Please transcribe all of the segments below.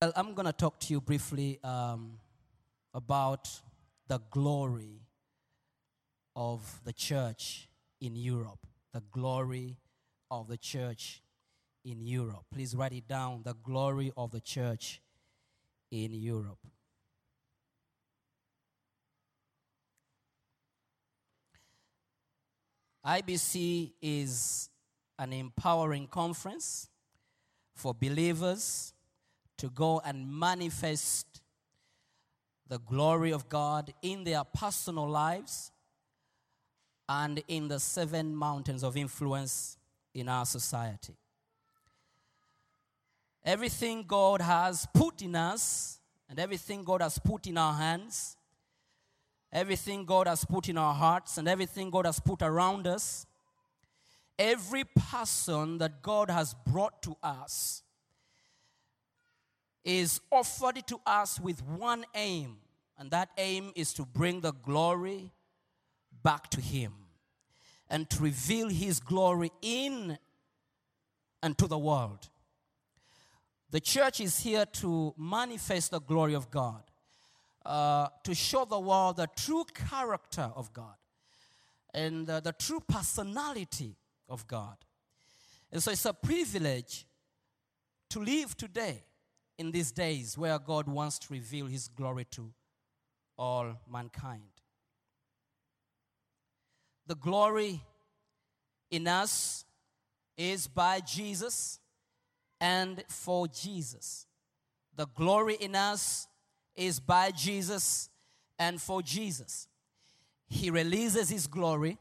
Well, I'm going to talk to you briefly um, about the glory of the church in Europe. The glory of the church in Europe. Please write it down the glory of the church in Europe. IBC is an empowering conference for believers to go and manifest the glory of God in their personal lives and in the seven mountains of influence in our society. Everything God has put in us and everything God has put in our hands, everything God has put in our hearts, and everything God has put around us, every person that God has brought to us is offered to us with one aim, and that aim is to bring the glory back to Him and to reveal His glory in and to the world. The church is here to manifest the glory of God, uh, to show the world the true character of God and uh, the true personality of God. And so it's a privilege to live today in these days where God wants to reveal His glory to all mankind. The glory in us is by Jesus and for Jesus. The glory in us is by Jesus and for Jesus. He releases His glory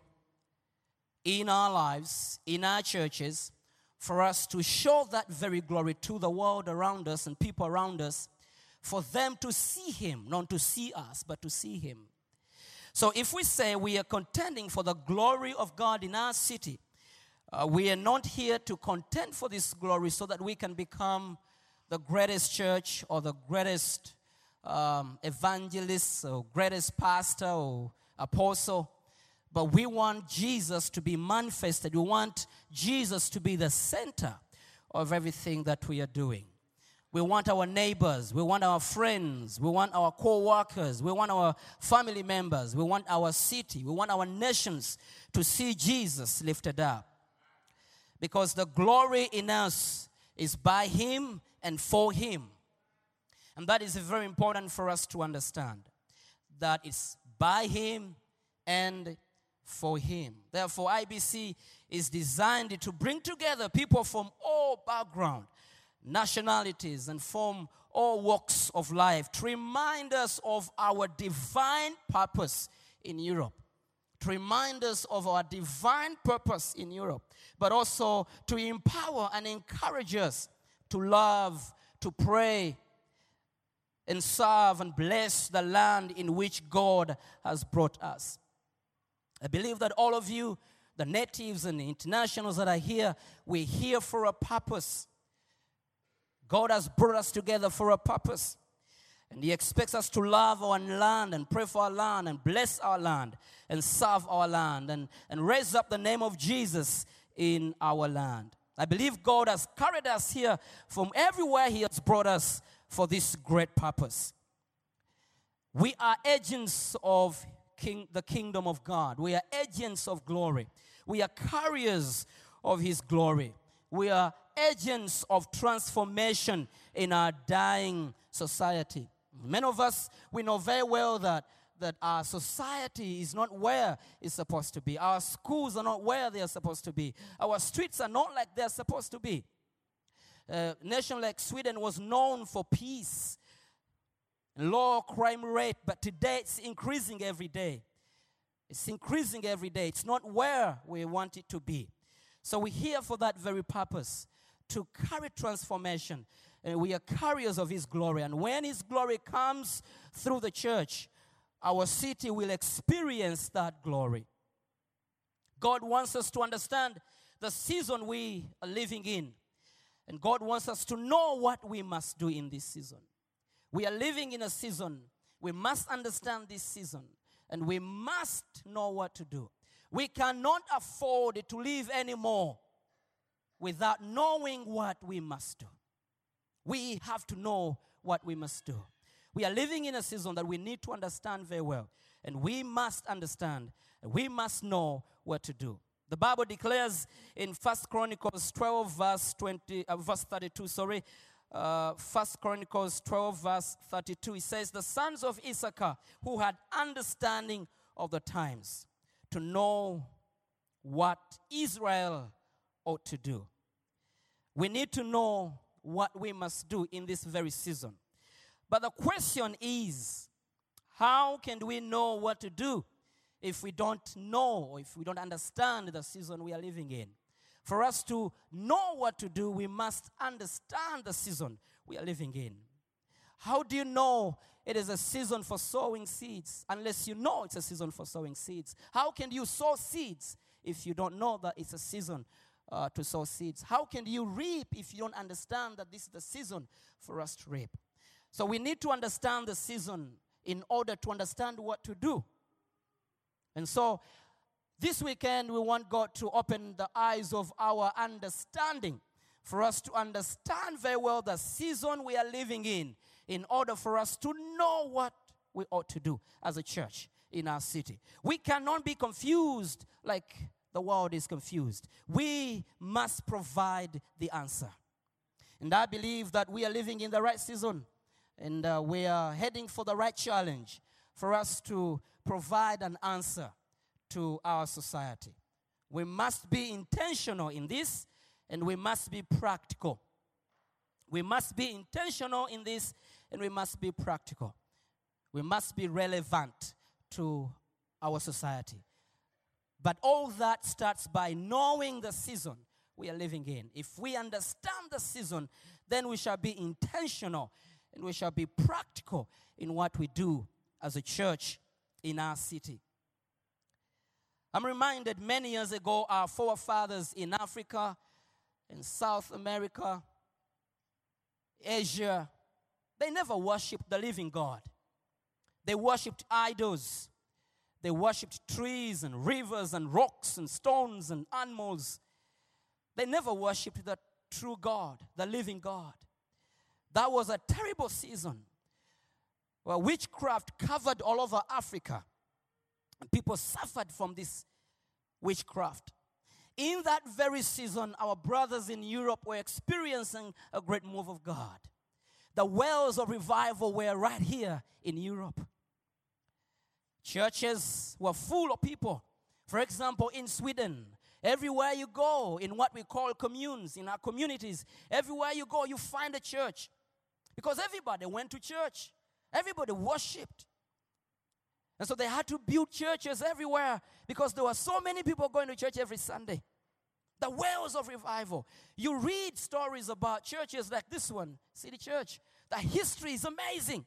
in our lives, in our churches, for us to show that very glory to the world around us and people around us, for them to see Him, not to see us, but to see Him. So if we say we are contending for the glory of God in our city, uh, we are not here to contend for this glory so that we can become the greatest church or the greatest um, evangelist or greatest pastor or apostle. But we want Jesus to be manifested. We want Jesus to be the center of everything that we are doing. We want our neighbors, we want our friends, we want our co workers, we want our family members, we want our city, we want our nations to see Jesus lifted up. Because the glory in us is by Him and for Him. And that is very important for us to understand that it's by Him and for Him. Therefore, IBC is designed to bring together people from all backgrounds, nationalities, and from all walks of life to remind us of our divine purpose in Europe. To remind us of our divine purpose in Europe, but also to empower and encourage us to love, to pray, and serve and bless the land in which God has brought us. I believe that all of you, the natives and the internationals that are here, we're here for a purpose. God has brought us together for a purpose. And He expects us to love our land and pray for our land and bless our land and serve our land and, and raise up the name of Jesus in our land. I believe God has carried us here from everywhere He has brought us for this great purpose. We are agents of king, the kingdom of God. We are agents of glory. We are carriers of His glory. We are agents of transformation in our dying society. Many of us, we know very well that, that our society is not where it's supposed to be. Our schools are not where they are supposed to be. Our streets are not like they're supposed to be. A nation like Sweden was known for peace, low crime rate, but today it's increasing every day. It's increasing every day. It's not where we want it to be. So we're here for that very purpose to carry transformation. And we are carriers of His glory. And when His glory comes through the church, our city will experience that glory. God wants us to understand the season we are living in. And God wants us to know what we must do in this season. We are living in a season. We must understand this season. And we must know what to do. We cannot afford to live anymore without knowing what we must do. We have to know what we must do. We are living in a season that we need to understand very well. And we must understand, and we must know what to do. The Bible declares in First Chronicles 12, verse 20, uh, verse 32, sorry, uh, First Chronicles 12, verse 32, it says, The sons of Issachar who had understanding of the times to know what Israel ought to do. We need to know what we must do in this very season. But the question is, how can we know what to do if we don't know, if we don't understand the season we are living in? For us to know what to do, we must understand the season we are living in. How do you know it is a season for sowing seeds unless you know it's a season for sowing seeds? How can you sow seeds if you don't know that it's a season uh, to sow seeds? How can you reap if you don't understand that this is the season for us to reap? So we need to understand the season in order to understand what to do. And so this weekend, we want God to open the eyes of our understanding for us to understand very well the season we are living in, in order for us to know what we ought to do as a church in our city. We cannot be confused like the world is confused. We must provide the answer. And I believe that we are living in the right season and uh, we are heading for the right challenge for us to provide an answer to our society. We must be intentional in this and we must be practical. We must be intentional in this and we must be practical. We must be relevant to our society. But all that starts by knowing the season we are living in. If we understand the season, then we shall be intentional and we shall be practical in what we do as a church in our city. I'm reminded many years ago, our forefathers in Africa, in South America, Asia, they never worshiped the living God. They worshiped idols. They worshiped trees and rivers and rocks and stones and animals. They never worshiped the true God, the living God. That was a terrible season where witchcraft covered all over Africa. People suffered from this witchcraft. In that very season, our brothers in Europe were experiencing a great move of God. The wells of revival were right here in Europe. Churches were full of people. For example, in Sweden, everywhere you go, in what we call communes, in our communities, everywhere you go, you find a church. Because everybody went to church, everybody worshiped. And so they had to build churches everywhere because there were so many people going to church every Sunday. The wells of revival. You read stories about churches like this one, City Church. The history is amazing.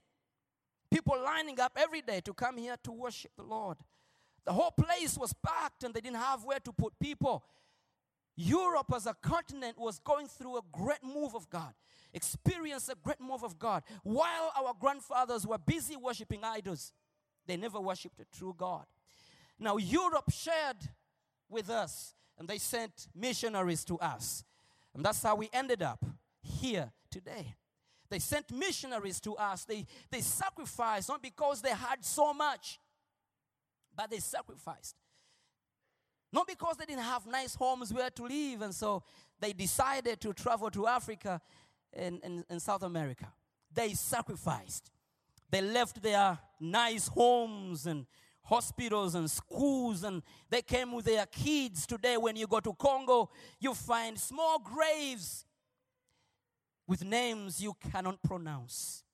People lining up every day to come here to worship the Lord. The whole place was packed and they didn't have where to put people. Europe as a continent was going through a great move of God, experienced a great move of God. While our grandfathers were busy worshiping idols, they never worshiped a true God. Now, Europe shared with us and they sent missionaries to us. And that's how we ended up here today. They sent missionaries to us. They, they sacrificed not because they had so much, but they sacrificed. Not because they didn't have nice homes where to live, and so they decided to travel to Africa and, and, and South America. They sacrificed. They left their nice homes and hospitals and schools, and they came with their kids. Today, when you go to Congo, you find small graves with names you cannot pronounce.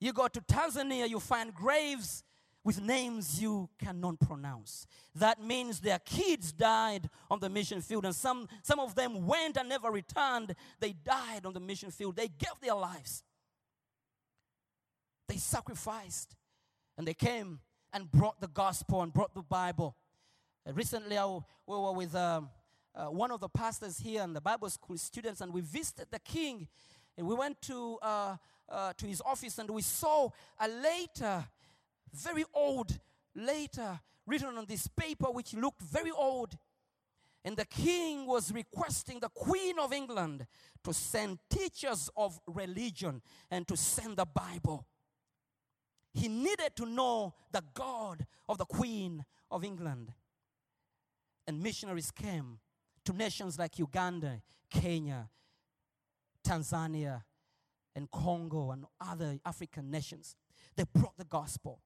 You go to Tanzania, you find graves with names you cannot pronounce. That means their kids died on the mission field, and some, some of them went and never returned. They died on the mission field. They gave their lives. They sacrificed, and they came and brought the gospel and brought the Bible. Uh, recently, I, we were with um, uh, one of the pastors here and the Bible school students, and we visited the king. And we went to, uh, uh, to his office, and we saw a letter, very old letter, written on this paper, which looked very old. And the king was requesting the Queen of England to send teachers of religion and to send the Bible. He needed to know the God of the Queen of England. And missionaries came to nations like Uganda, Kenya, Tanzania, and Congo, and other African nations. They brought the gospel.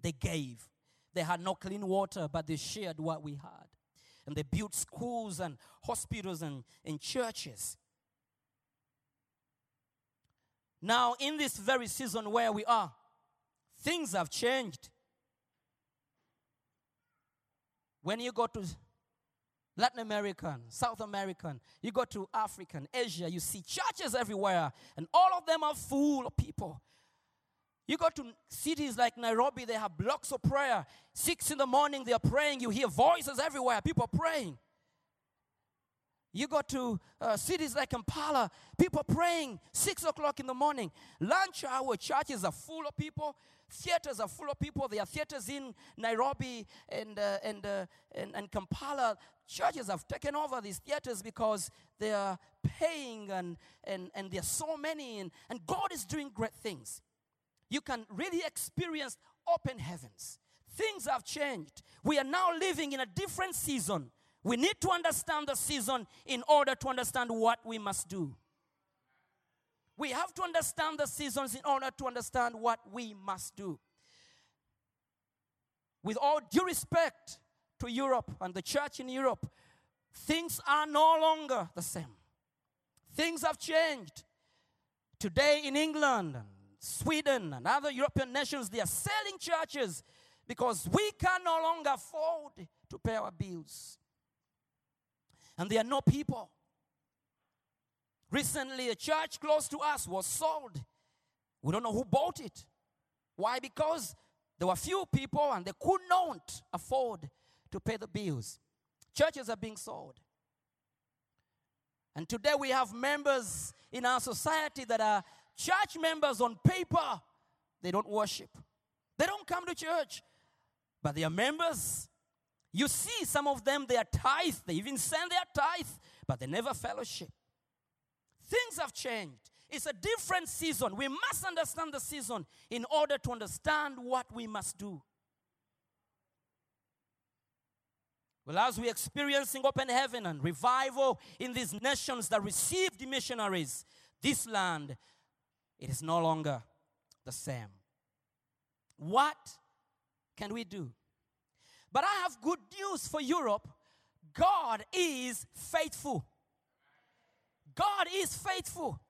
They gave. They had no clean water, but they shared what we had. And they built schools and hospitals and, and churches. Now, in this very season where we are, things have changed. When you go to Latin American, South American, you go to African, Asia, you see churches everywhere, and all of them are full of people. You go to cities like Nairobi, they have blocks of prayer. Six in the morning, they are praying. You hear voices everywhere, people praying. You go to uh, cities like Kampala, people praying six o'clock in the morning. Lunch hour, churches are full of people. Theaters are full of people. There are theaters in Nairobi and, uh, and, uh, and, and Kampala. Churches have taken over these theaters because they are paying and, and, and there are so many. And, and God is doing great things. You can really experience open heavens. Things have changed. We are now living in a different season. We need to understand the season in order to understand what we must do. We have to understand the seasons in order to understand what we must do. With all due respect to Europe and the church in Europe, things are no longer the same. Things have changed. Today in England and Sweden and other European nations, they are selling churches because we can no longer afford to pay our bills. And there are no people. Recently, a church close to us was sold. We don't know who bought it. Why? Because there were few people and they could not afford to pay the bills. Churches are being sold. And today we have members in our society that are church members on paper. They don't worship, they don't come to church, but they are members. You see, some of them, they are tithe, they even send their tithe, but they never fellowship. Things have changed. It's a different season. We must understand the season in order to understand what we must do. Well, as we're experiencing open heaven and revival in these nations that received missionaries, this land, it is no longer the same. What can we do? But I have good news for Europe. God is faithful. God is faithful.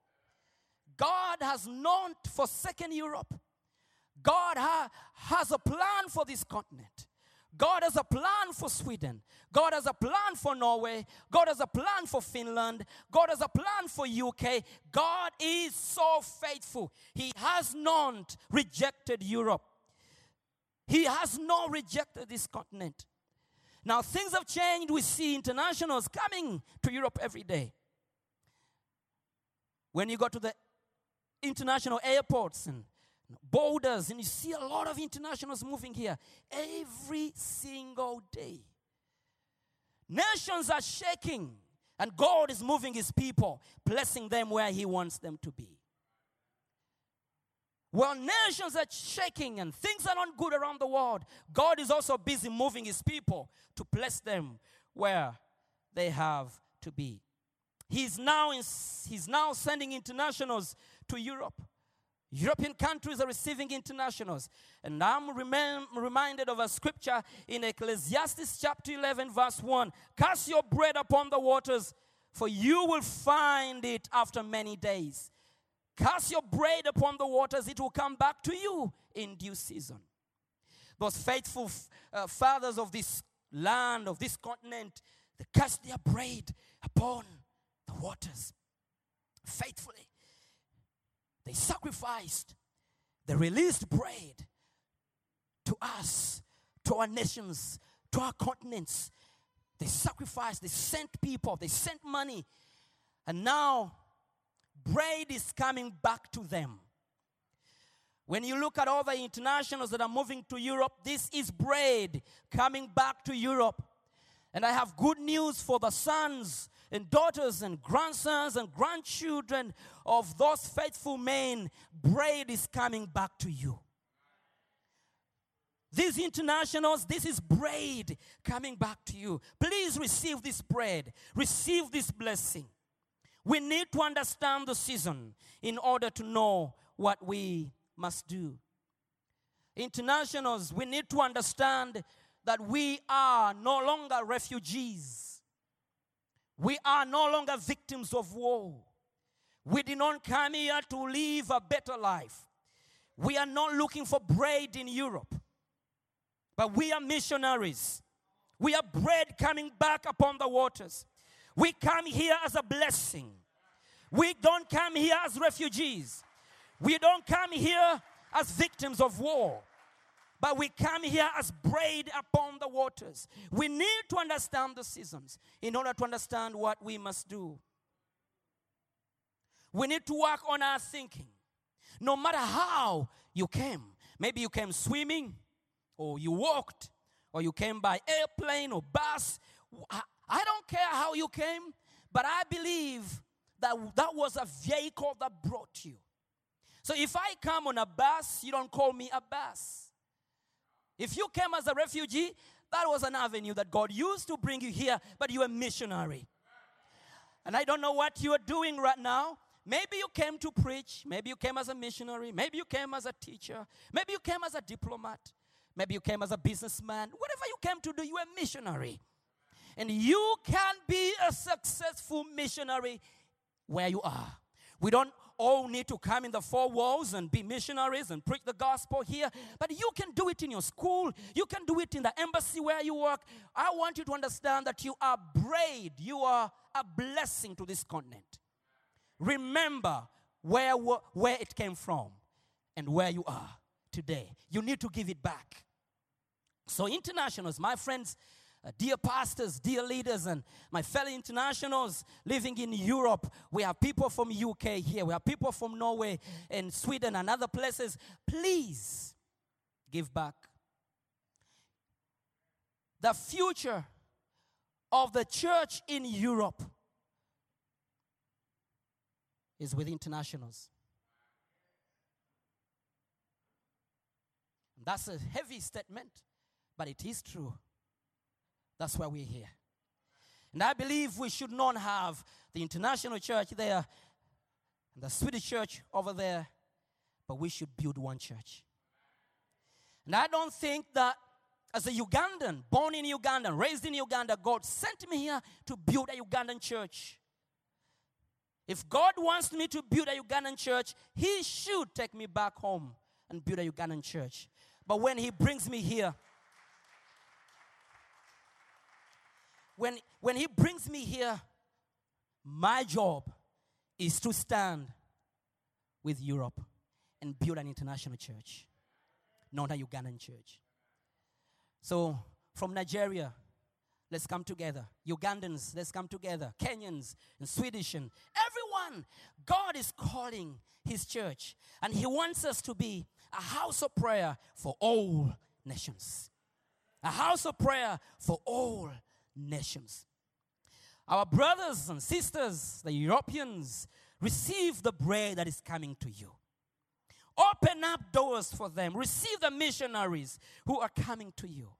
God has not forsaken Europe. God ha- has a plan for this continent. God has a plan for Sweden. God has a plan for Norway. God has a plan for Finland. God has a plan for UK. God is so faithful. He has not rejected Europe. He has not rejected this continent. Now things have changed. We see internationals coming to Europe every day. When you go to the international airports and borders, and you see a lot of internationals moving here every single day. Nations are shaking, and God is moving His people, blessing them where He wants them to be. While nations are shaking and things are not good around the world, God is also busy moving His people to bless them where they have to be. He's now, in, he's now sending internationals to Europe. European countries are receiving internationals. And I'm reminded of a scripture in Ecclesiastes chapter 11, verse 1 Cast your bread upon the waters, for you will find it after many days. Cast your bread upon the waters, it will come back to you in due season. those faithful uh, fathers of this land, of this continent, they cast their bread upon the waters faithfully. They sacrificed, they released bread to us, to our nations, to our continents. They sacrificed, they sent people, they sent money, and now bread is coming back to them. When you look at all the internationals that are moving to Europe, this is bread coming back to Europe. And I have good news for the sons and daughters and grandsons and grandchildren of those faithful men. Bread is coming back to you. These internationals, this is bread coming back to you. Please receive this bread, receive this blessing. We need to understand the season in order to know what we must do. Internationals, we need to understand that we are no longer refugees. We are no longer victims of war. We did not come here to live a better life. We are not looking for bread in Europe, but we are missionaries. We are bread coming back upon the waters. We come here as a blessing. We don't come here as refugees. We don't come here as victims of war. But we come here as braid upon the waters. We need to understand the seasons in order to understand what we must do. We need to work on our thinking. No matter how you came, maybe you came swimming, or you walked, or you came by airplane or bus. I- don't care how you came, but I believe that that was a vehicle that brought you. So if I come on a bus, you don't call me a bus. If you came as a refugee, that was an avenue that God used to bring you here, but you're a missionary. And I don't know what you are doing right now. Maybe you came to preach. Maybe you came as a missionary. Maybe you came as a teacher. Maybe you came as a diplomat. Maybe you came as a businessman. Whatever you came to do, you're a missionary. And you can be a successful missionary where you are. We don't all need to come in the four walls and be missionaries and preach the gospel here, but you can do it in your school. You can do it in the embassy where you work. I want you to understand that you are bread, you are a blessing to this continent. Remember where, where it came from and where you are today. You need to give it back. So, internationals, my friends, uh, dear pastors, dear leaders, and my fellow internationals living in Europe, we have people from UK here, we have people from Norway and Sweden and other places. Please give back. The future of the church in Europe is with internationals. That's a heavy statement, but it is true. That's why we're here. And I believe we should not have the international church there and the Swedish church over there, but we should build one church. And I don't think that as a Ugandan, born in Uganda, raised in Uganda, God sent me here to build a Ugandan church. If God wants me to build a Ugandan church, He should take me back home and build a Ugandan church. But when He brings me here, when, when He brings me here, my job is to stand with Europe and build an international church, not a Ugandan church. So, from Nigeria, let's come together. Ugandans, let's come together. Kenyans and Swedish and everyone. God is calling His church, and He wants us to be a house of prayer for all nations. A house of prayer for all nations. Our brothers and sisters, the Europeans, receive the bread that is coming to you. Open up doors for them. Receive the missionaries who are coming to you.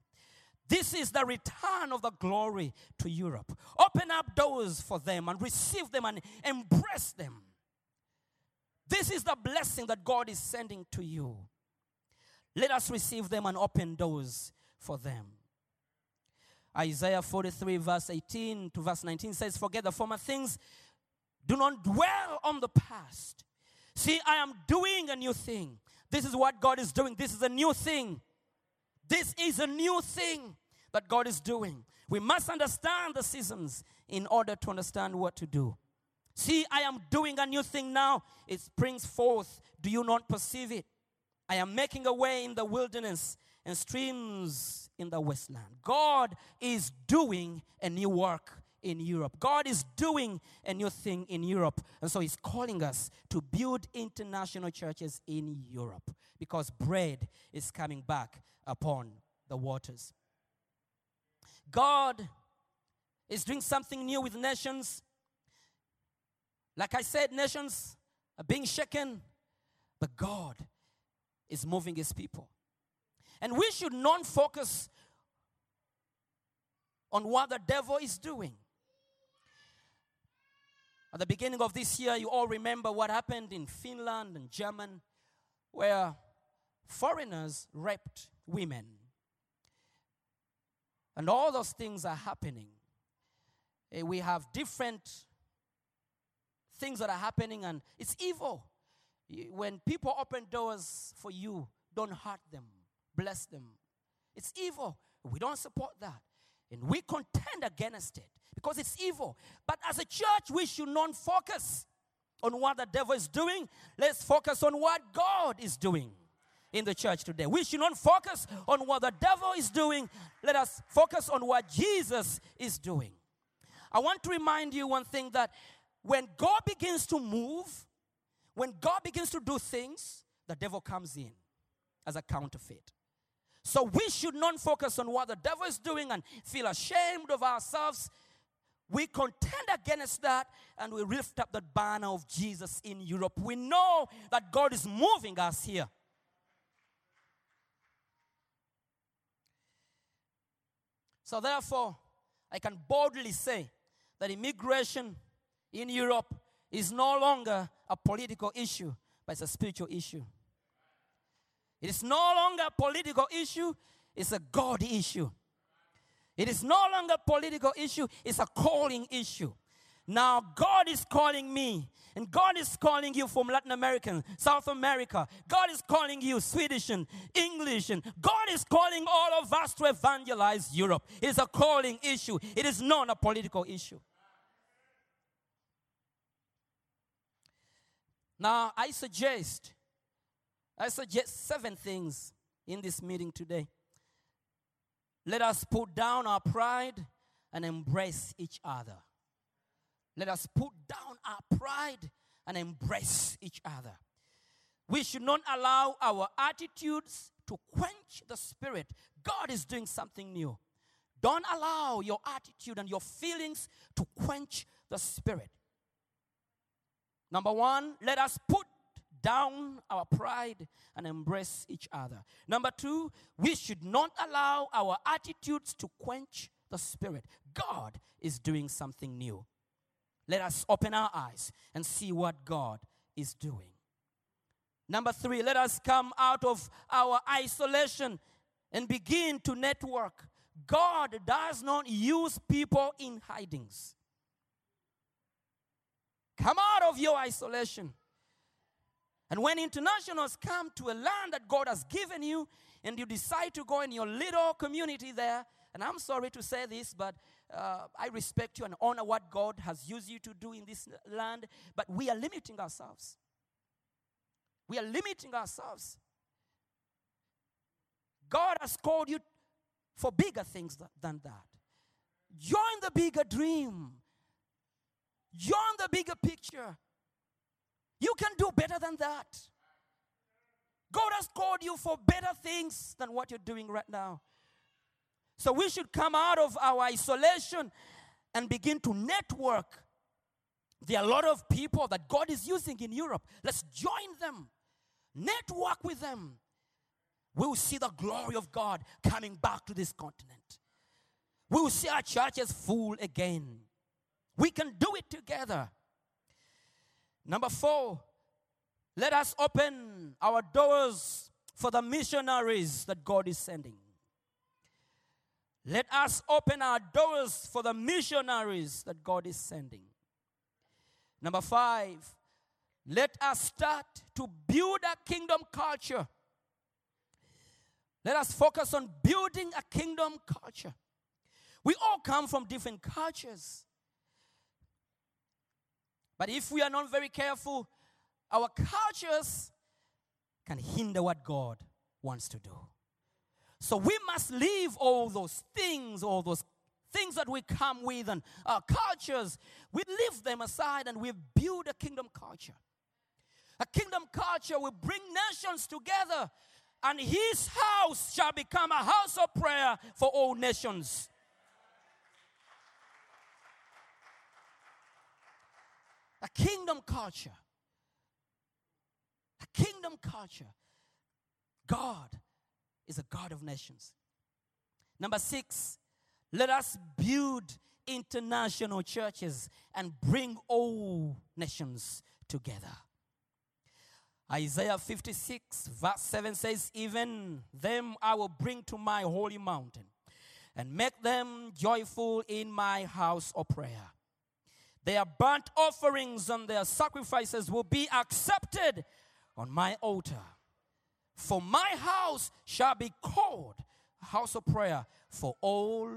This is the return of the glory to Europe. Open up doors for them and receive them and embrace them. This is the blessing that God is sending to you. Let us receive them and open doors for them. Isaiah 43, verse 18 to verse 19 says, Forget the former things, do not dwell on the past. See, I am doing a new thing. This is what God is doing. This is a new thing. This is a new thing that God is doing. We must understand the seasons in order to understand what to do. See, I am doing a new thing now. It springs forth. Do you not perceive it? I am making a way in the wilderness and streams in the wasteland. God is doing a new work in Europe. God is doing a new thing in Europe. And so He's calling us to build international churches in Europe because bread is coming back upon the waters. God is doing something new with nations. Like I said, nations are being shaken, but God is moving His people. And we should not focus on what the devil is doing. At the beginning of this year, you all remember what happened in Finland and Germany, where foreigners raped women. And all those things are happening. Eh, We have different things that are happening, and it's evil. When people open doors for you, don't hurt them, bless them. It's evil. We don't support that. And we contend against it because it's evil. But as a church, we should not focus on what the devil is doing. Let's focus on what God is doing in the church today. We should not focus on what the devil is doing. Let us focus on what Jesus is doing. I want to remind you one thing that when God begins to move, when God begins to do things, the devil comes in as a counterfeit. So we should not focus on what the devil is doing and feel ashamed of ourselves. We contend against that and we lift up the banner of Jesus in Europe. We know that God is moving us here. So, therefore, I can boldly say that immigration in Europe is no longer a political issue, but it's a spiritual issue. It is no longer a political issue, it's a God issue. It is no longer a political issue, it's a calling issue. Now, God is calling me, and God is calling you from Latin America, South America. God is calling you Swedish and English, and God is calling all of us to evangelize Europe. It is a calling issue, it is not a political issue. Now, I suggest, I suggest seven things in this meeting today. Let us put down our pride and embrace each other. Let us put down our pride and embrace each other. We should not allow our attitudes to quench the spirit. God is doing something new. Don't allow your attitude and your feelings to quench the spirit. Number one, let us put down our pride and embrace each other. Number two, we should not allow our attitudes to quench the spirit. God is doing something new. Let us open our eyes and see what God is doing. Number three, let us come out of our isolation and begin to network. God does not use people in hidings. Come out of your isolation. And when internationals come to a land that God has given you, and you decide to go in your little community there, and I'm sorry to say this, but uh, I respect you and honor what God has used you to do in this land, but we are limiting ourselves. We are limiting ourselves. God has called you for bigger things th- than that. Join the bigger dream. Join the bigger picture. You can do better than that. God has called you for better things than what you're doing right now. So we should come out of our isolation and begin to network. There are a lot of people that God is using in Europe. Let's join them, network with them. We will see the glory of God coming back to this continent. We will see our churches full again. We can do it together. Number four, let us open our doors for the missionaries that God is sending. Let us open our doors for the missionaries that God is sending. Number five, let us start to build a kingdom culture Let us focus on building a kingdom culture. We all come from different cultures. But if we are not very careful, our cultures can hinder what God wants to do. So we must leave all those things, all those things that we come with and our cultures, we leave them aside and we build a kingdom culture. A kingdom culture will bring nations together, and his house shall become a house of prayer for all nations. A kingdom culture. A kingdom culture. God is a God of nations. Number six, let us build international churches and bring all nations together. Isaiah 56, verse 7 says, Even them I will bring to my holy mountain and make them joyful in my house of prayer. Their burnt offerings and their sacrifices will be accepted on my altar. For my house shall be called a house of prayer for all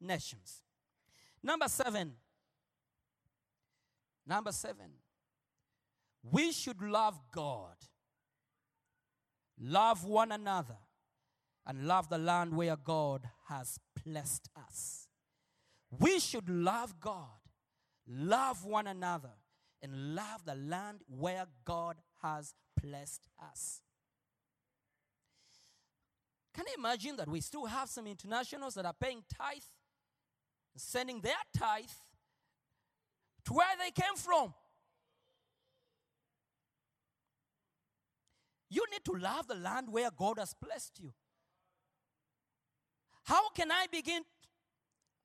nations. Number seven. Number seven. We should love God, love one another, and love the land where God has blessed us. We should love God, love one another, and love the land where God has blessed us. Can you imagine that we still have some internationals that are paying tithe, sending their tithe to where they came from? You need to love the land where God has blessed you. How can I begin?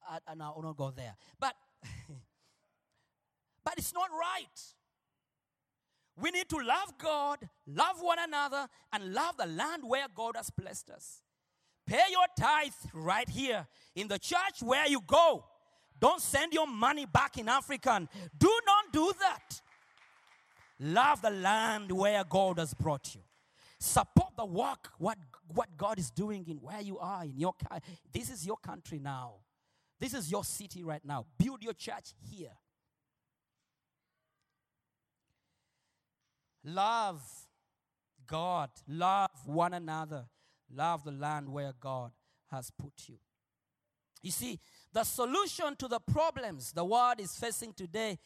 I, I, no, I will not go there. But, but it's not right. We need to love God, love one another, and love the land where God has blessed us. Pay your tithe right here in the church where you go. Don't send your money back in African. Do not do that. Love the land where God has brought you. Support the work, what, what God is doing in where you are, in your This is your country now. This is your city right now. Build your church here. Love God, love one another, love the land where God has put you. You see, the solution to the problems the world is facing today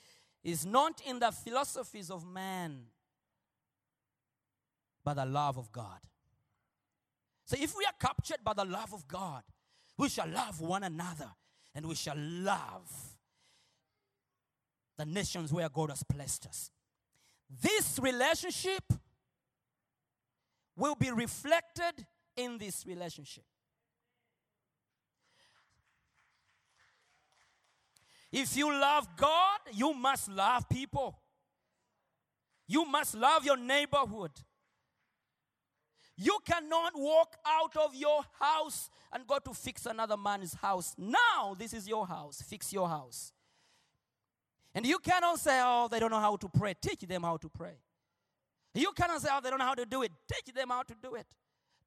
is not in the philosophies of man, but the love of God. So if we are captured by the love of God, we shall love one another and we shall love the nations where God has placed us. This relationship will be reflected in this relationship. If you love God, you must love people. You must love your neighborhood. You cannot walk out of your house and go to fix another man's house. Now, this is your house. Fix your house. And you cannot say, oh, they don't know how to pray. Teach them how to pray. You cannot say, oh, they don't know how to do it. Teach them how to do it.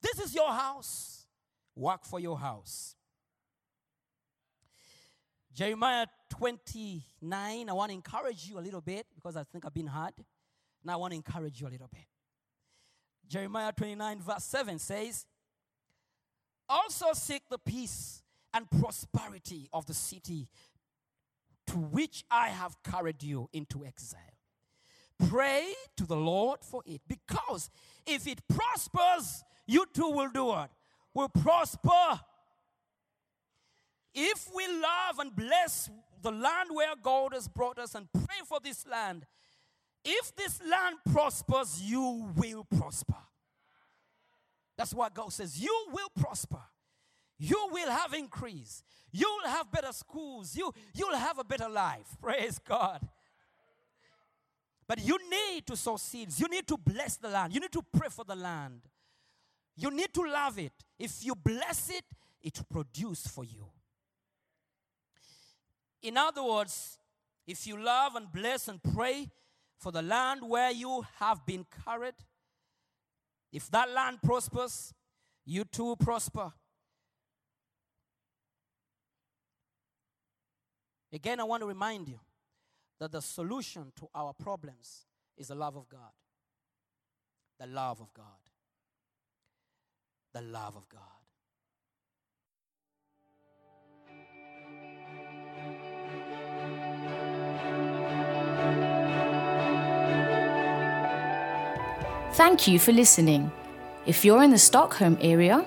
This is your house. Work for your house. Jeremiah 29, I want to encourage you a little bit because I think I've been hard. Now I want to encourage you a little bit. Jeremiah 29, verse 7 says, Also seek the peace and prosperity of the city to which I have carried you into exile. Pray to the Lord for it, because if it prospers, you too will do it. Will prosper. If we love and bless the land where God has brought us and pray for this land, if this land prospers, you will prosper. That's what God says. You will prosper. You will have increase. You'll have better schools. You, you'll have a better life. Praise God. But you need to sow seeds. You need to bless the land. You need to pray for the land. You need to love it. If you bless it, it will produce for you. In other words, if you love and bless and pray for the land where you have been carried, if that land prospers, You too prosper. Again, I want to remind you that the solution to our problems is the love of God. The love of God. The love of God. Thank you for listening. If you're in the Stockholm area,